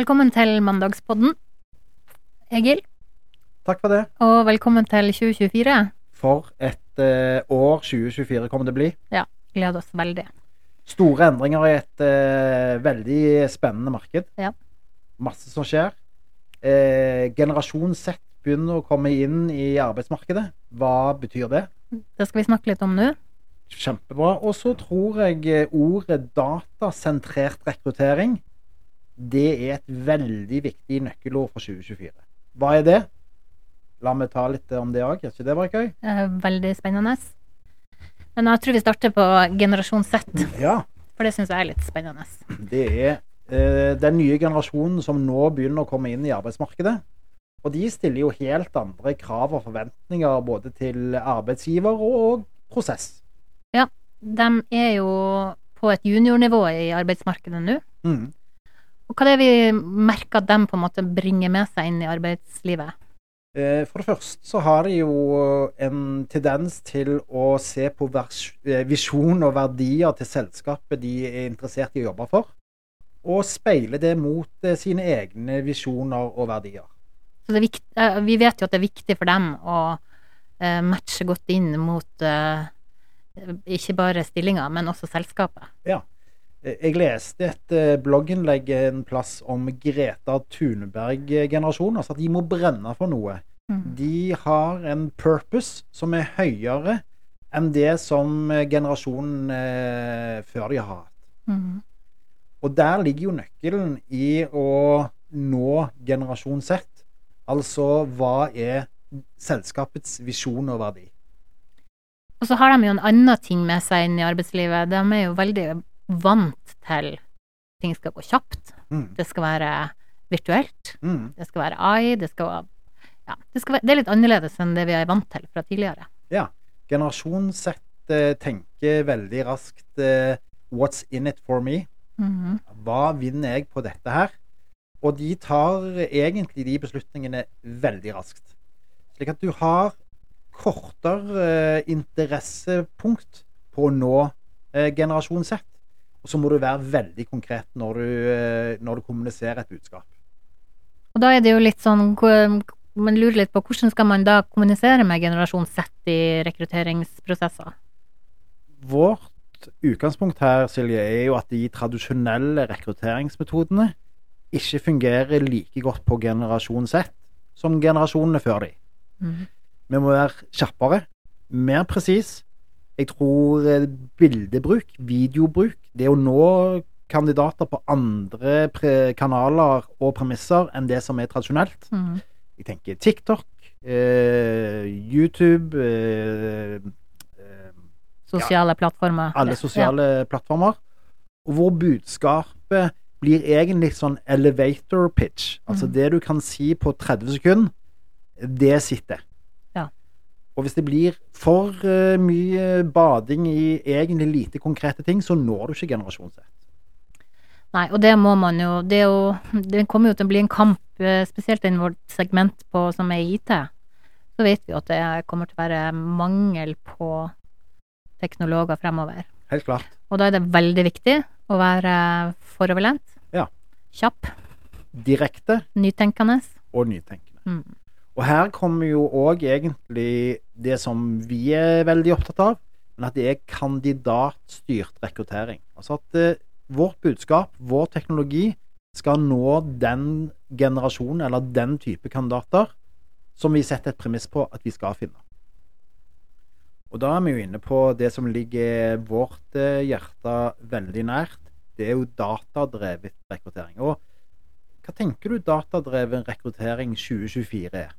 Velkommen til Mandagspodden, Egil. Takk for det. Og velkommen til 2024. For et eh, år 2024 kommer det å bli. Ja, gleder oss veldig. Store endringer i et eh, veldig spennende marked. Ja. Masse som skjer. Eh, generasjon Z begynner å komme inn i arbeidsmarkedet. Hva betyr det? Det skal vi snakke litt om nå. Kjempebra. Og så tror jeg eh, ordet datasentrert rekruttering det er et veldig viktig nøkkelord for 2024. Hva er det? La meg ta litt om det òg. Er ikke det bare gøy? Veldig spennende. Men jeg tror vi starter på generasjon Z, Ja. for det syns jeg er litt spennende. Det er eh, den nye generasjonen som nå begynner å komme inn i arbeidsmarkedet. Og de stiller jo helt andre krav og forventninger både til arbeidsgiver og prosess. Ja, De er jo på et juniornivå i arbeidsmarkedet nå. Mm. Og hva er det vi merker at de på en måte bringer med seg inn i arbeidslivet? Eh, For det første så har de jo en tendens til å se på eh, visjon og verdier til selskapet de er interessert i å jobbe for, og speile det mot eh, sine egne visjoner og verdier. Så det er vikt, eh, vi vet jo at det er viktig for dem å matche godt inn mot ikke bare stillinga, men også selskapet. Eh, Jeg leste et eh, blogginnlegg en plass om Greta Thunberg-generasjonen. Altså at de må brenne for noe. Mm. De har en purpose som er høyere enn det som eh, generasjonen eh, før de har hatt. Mm. Og der ligger jo nøkkelen i å nå generasjon Z. Altså hva er selskapets visjon og verdi? Og så har de jo en annen ting med seg inn i arbeidslivet. De er jo veldig vant til ting skal gå kjapt. Mm. Det skal være virtuelt. Mm. Det skal være AI. Det skal være ja, det, skal være, det er litt annerledes enn det vi er vant til fra tidligere. Ja. Generasjon Z eh, tenker veldig raskt eh, What's in it for me? Mhm. Hva vinner jeg på dette her? Og de tar egentlig de beslutningene veldig raskt. Slik at du har kortere eh, interessepunkt på å nå eh, generasjon Z. Og så må du være veldig konkret når du, eh, når du kommuniserer et budskap. Og da er det jo litt sånn Man lurer litt på hvordan skal man da kommunisere med generasjon Z i rekrutteringsprosesser? Vårt utgangspunkt her, Silje, er jo at de tradisjonelle rekrutteringsmetodene ikke fungerer like godt på generasjon Z som generasjonene før de. Mm. Vi må være kjappere, mer presis. Jeg tror eh, bildebruk, videobruk, det å nå kandidater på andre kanaler og premisser enn det som er tradisjonelt. mm. Jeg tenker TikTok, eh, YouTube eh, eh, Sosiale plattformer. alle Ja. sosiale plattformer. Og hvor budskapet blir egentlig sånn elevator pitch. Altså mm. det du kan si på 30 sekunder, det sitter. Og hvis det blir for eh, mye bading i egentlig lite konkrete ting, så når du ikke generasjon Z. Nei, og det må man jo Det, jo, det kommer jo til å bli en kamp, eh, spesielt innen vårt segment på, som er IT. Så vet vi jo at det kommer til å være mangel på teknologer fremover. Helt klart. Og da er det veldig viktig å være foroverlent. Ja. Kjapp. Direkte Nytenkende. og nytenkende. Mm. Og her kommer jo òg egentlig det som vi er veldig opptatt av, men at det er kandidatstyrt rekruttering. Altså at eh, vårt budskap, vår teknologi, skal nå den generasjonen eller den type kandidater som vi setter et premiss på at vi skal finne. Og da er vi jo inne på det som ligger vårt eh, hjerte veldig nært. Det er jo datadrevet rekruttering. Og hva tenker du datadreven rekruttering 2024 er?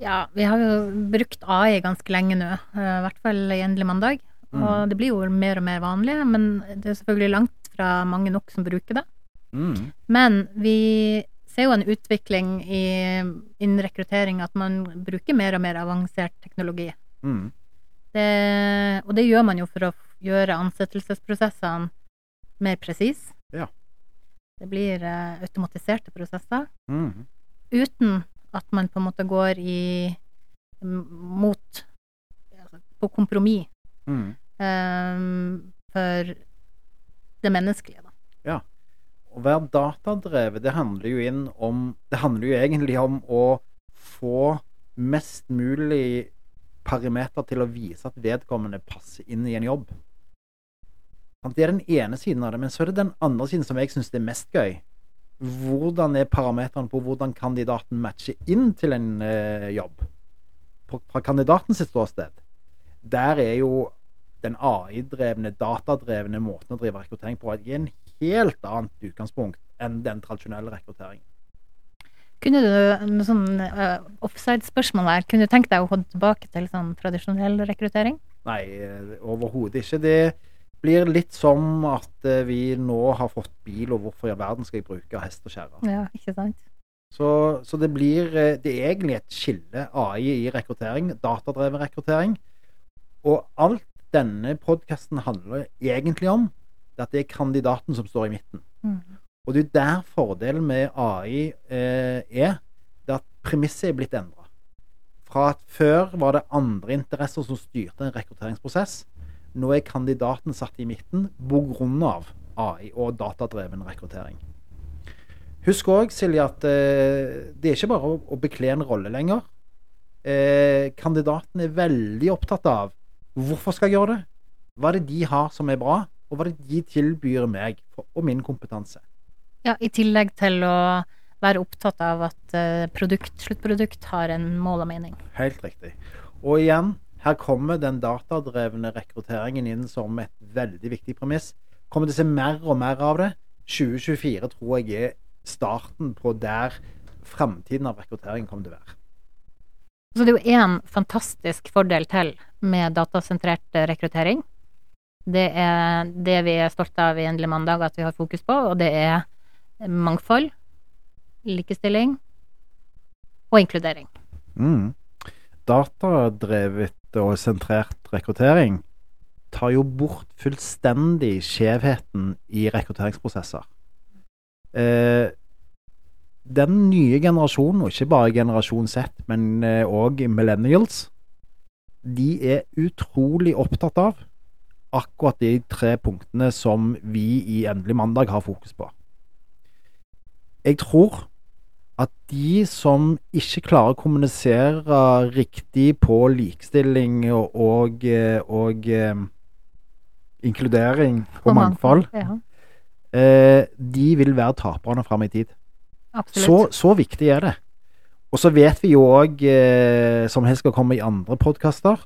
Ja, vi har jo brukt AI ganske lenge nå, eh, i hvert fall i Endelig mandag. Mm. Og det blir jo mer og mer vanlig, men det er selvfølgelig langt fra mange nok som bruker det. Mm. Men vi ser jo en utvikling i, innen rekruttering at man bruker mer og mer avansert teknologi. Mm. Det, og det gjør man jo for å gjøre ansettelsesprosessene mer presise. Ja. Det blir uh, automatiserte prosesser Mm. uten at man på en måte går i mot altså, på kompromiss Mm. um, for det menneskelige, da. Og å være datadrevet, det handler jo inn om Det handler jo egentlig om å få mest mulig parameter til å vise at vedkommende passer inn i en jobb. Det er den ene siden av det, men så er det den andre siden som jeg syns er mest gøy. Hvordan er parameterne på hvordan kandidaten matcher inn til en eh, jobb? På, fra kandidaten sitt ståsted. Der er jo den AI-drevne, datadrevne måten å drive rekruttering på i en helt annet utgangspunkt enn den tradisjonelle rekrutteringen. Kunne du, noe sånn uh, offside-spørsmål her, kunne du tenkt deg å holde tilbake til sånn tradisjonell rekruttering? Nei, eh, overhodet ikke. Det blir litt som at eh, vi nå har fått bil, og hvorfor i all verden skal jeg bruke hest og kjerre? Ja, ikke sant? Så, så, det blir Det er egentlig et skille, AI i rekruttering, datadrevet rekruttering. Og alt denne podkasten handler egentlig om, det at det er kandidaten som står i midten. Mm. Og det er der fordelen med AI eh, er. Det at premisset er blitt endra. Fra at før var det andre interesser som styrte en rekrutteringsprosess. Nå er kandidaten satt i midten pga. AI og datadreven rekruttering. Husk òg, Silje, at eh, det er ikke bare å, å bekle en rolle lenger. Eh, kandidaten er veldig opptatt av hvorfor skal jeg gjøre det? Hva er det de har som er bra? Og hva er det de tilbyr meg og min kompetanse? Ja, i tillegg til å være opptatt av at eh, produkt, sluttprodukt har en mål og mening. Helt riktig. Og igjen, her kommer den datadrevne rekrutteringen inn som et veldig viktig premiss. Kommer til å se mer og mer av det. 2024 tror jeg er starten på der framtiden av rekruttering kommer til å være. Så det er jo én fantastisk fordel til med datasentrert rekruttering. Det er det vi er stolte av i Endelig mandag at vi har fokus på, og det er mangfold, likestilling og inkludering. Mm. Datadrevet og sentrert rekruttering tar jo bort fullstendig skjevheten i rekrutteringsprosesser. Eh, den nye generasjonen, og ikke bare generasjon Z, men òg eh, millennials, de er utrolig opptatt av akkurat de tre punktene som vi i Endelig mandag har fokus på jeg tror at de som ikke klarer å kommunisere riktig på likestilling og, og, og eh, inkludering og, mangfold, ja. eh, de vil være taperne fram i tid. Så, så, viktig er det. Og så vet vi jo òg, eh, som helst skal komme i andre podkaster,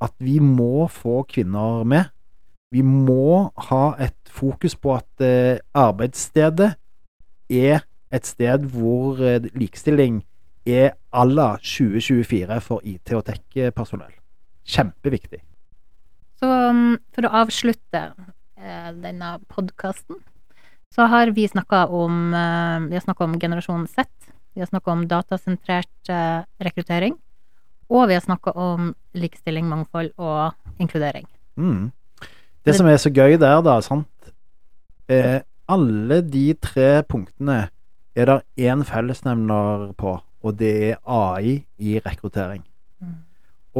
at vi må få kvinner med. Vi må ha et fokus på at eh, arbeidsstedet er et sted hvor eh, likestilling er à la 2024 for IT- og tech-personell. Kjempeviktig. Så um, for å avslutte eh, denne podkasten, så har vi snakka om eh, Vi har snakka om generasjon Z. Vi har snakka om datasentrert rekruttering. Og vi har snakka om likestilling, mangfold og inkludering. Mm. Det som er så gøy der, da, sant eh, Alle de tre punktene er det én fellesnevner på, og det er AI i rekruttering. Mm.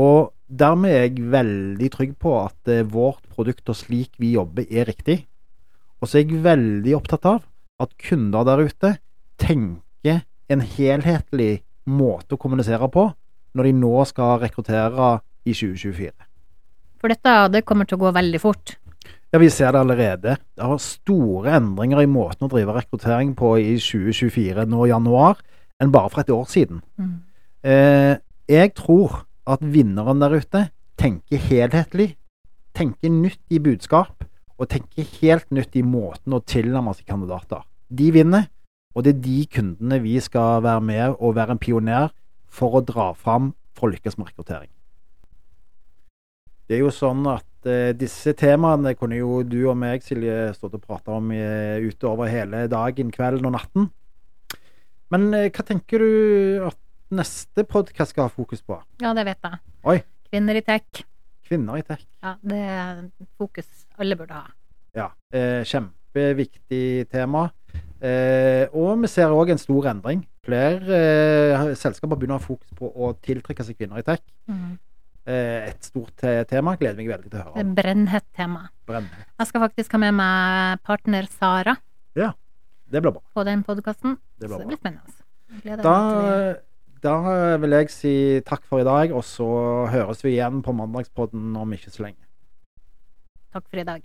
Og dermed er jeg veldig trygg på at eh, vårt produkt og slik vi jobber, er riktig. Og så er jeg veldig opptatt av at kunder der ute tenker en helhetlig måte å kommunisere på når de nå skal rekruttere i 2024. For dette det kommer til å gå veldig fort. Ja, vi ser det allerede. Det har store endringer i måten å drive rekruttering på i 2024, nå i januar, enn bare for et år siden. Mm. Eh, jeg tror at vinneren der ute tenker helhetlig, tenker nytt i budskap, og tenker helt nytt i måten å tilnærme seg kandidater. De vinner, og det er de kundene vi skal være med og være en pioner for å dra fram for å lykkes med rekruttering. Det er jo sånn at disse temaene kunne jo du og meg, Silje, stått og prata om utover hele dagen, kvelden og natten. Men uh, hva tenker du at neste podkast skal ha fokus på? Ja, det vet jeg. Oi. Kvinner i tech. Kvinner i tech. Ja, det er fokus alle burde ha. Ja. kjempeviktig tema. og vi ser òg en stor endring. Flere selskaper begynner å ha fokus på å tiltrekke seg kvinner i tech. Mm. Eh, et stort tema. Gleder meg veldig til å høre om. Brennhett tema. Brennhett. Jeg skal faktisk ha med meg partner Sara. Ja. Det blir bra. på den podkasten. Det Så blir det blir spennende. Jeg Da, da vil jeg si takk for i dag, og så høres vi igjen på mandagspodden om ikke så lenge. Takk for i dag.